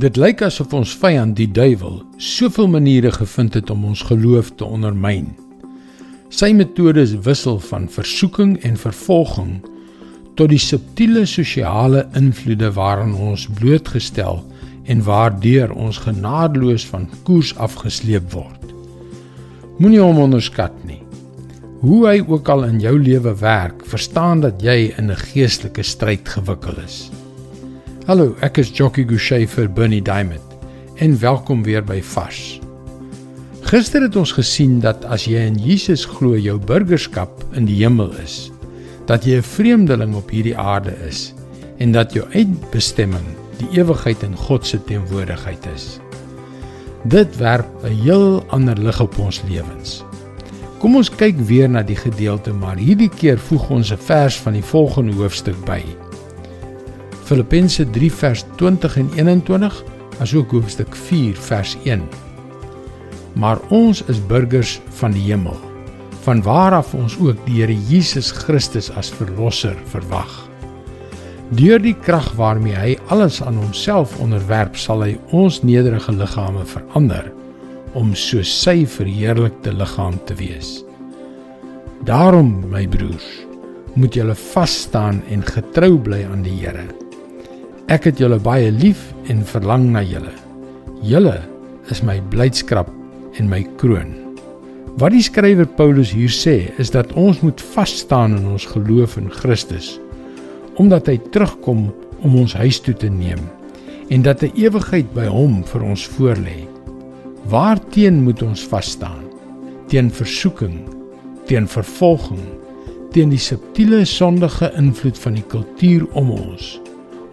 Dit lyk asof ons vyand die duiwel soveel maniere gevind het om ons geloof te ondermyn. Sy metodes wissel van versoeking en vervolging tot die subtiele sosiale invloede waaraan ons blootgestel en waardeur ons genadeloos van koers afgesleep word. Moenie hom onderskat nie. Hoe hy ook al in jou lewe werk, verstaan dat jy in 'n geestelike stryd gewikkel is. Hallo, ek is Jockey Gouchee vir Bernie Diamond en welkom weer by Vars. Gister het ons gesien dat as jy in Jesus glo, jou burgerskap in die hemel is, dat jy 'n vreemdeling op hierdie aarde is en dat jou eindbestemming die ewigheid in God se teenwoordigheid is. Dit werp 'n heel ander lig op ons lewens. Kom ons kyk weer na die gedeelte, maar hierdie keer voeg ons 'n vers van die volgende hoofstuk by. Filippense 3 vers 20 en 21 asook hoofstuk 4 vers 1. Maar ons is burgers van die hemel, van waar af ons ook die Here Jesus Christus as verlosser verwag. Deur die krag waarmee hy alles aan homself onderwerp, sal hy ons nederige liggame verander om so sy verheerlikte liggaam te wees. Daarom, my broers, moet julle vas staan en getrou bly aan die Here. Ek het julle baie lief en verlang na julle. Julle is my blydskap en my kroon. Wat die skrywer Paulus hier sê, is dat ons moet vas staan in ons geloof in Christus, omdat hy terugkom om ons huis toe te neem en dat 'n ewigheid by hom vir ons voorlê. Waarteen moet ons vas staan? Teen versoeking, teen vervolging, teen die subtiele sondige invloed van die kultuur om ons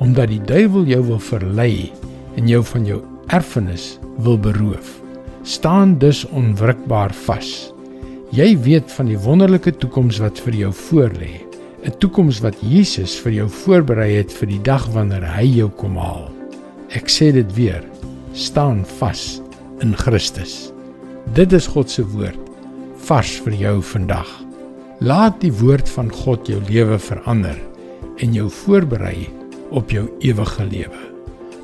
omdat die duiwel jou wil verlei en jou van jou erfenis wil beroof. Staan dus onwrikbaar vas. Jy weet van die wonderlike toekoms wat vir jou voorlê, 'n toekoms wat Jesus vir jou voorberei het vir die dag wanneer hy jou kom haal. Ek sê dit weer, staan vas in Christus. Dit is God se woord vars vir jou vandag. Laat die woord van God jou lewe verander en jou voorberei op jou ewige lewe.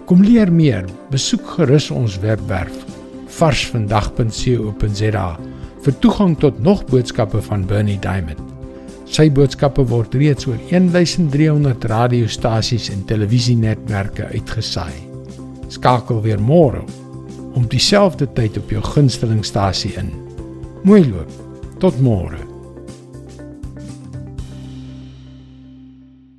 Kom leer meer, besoek gerus ons webwerf varsvandag.co.za vir toegang tot nog boodskappe van Bernie Diamond. Sy boodskappe word reeds oor 1300 radiostasies en televisienetwerke uitgesaai. Skakel weer môre om dieselfde tyd op jou gunstelingstasie in. Mooi loop. Tot môre.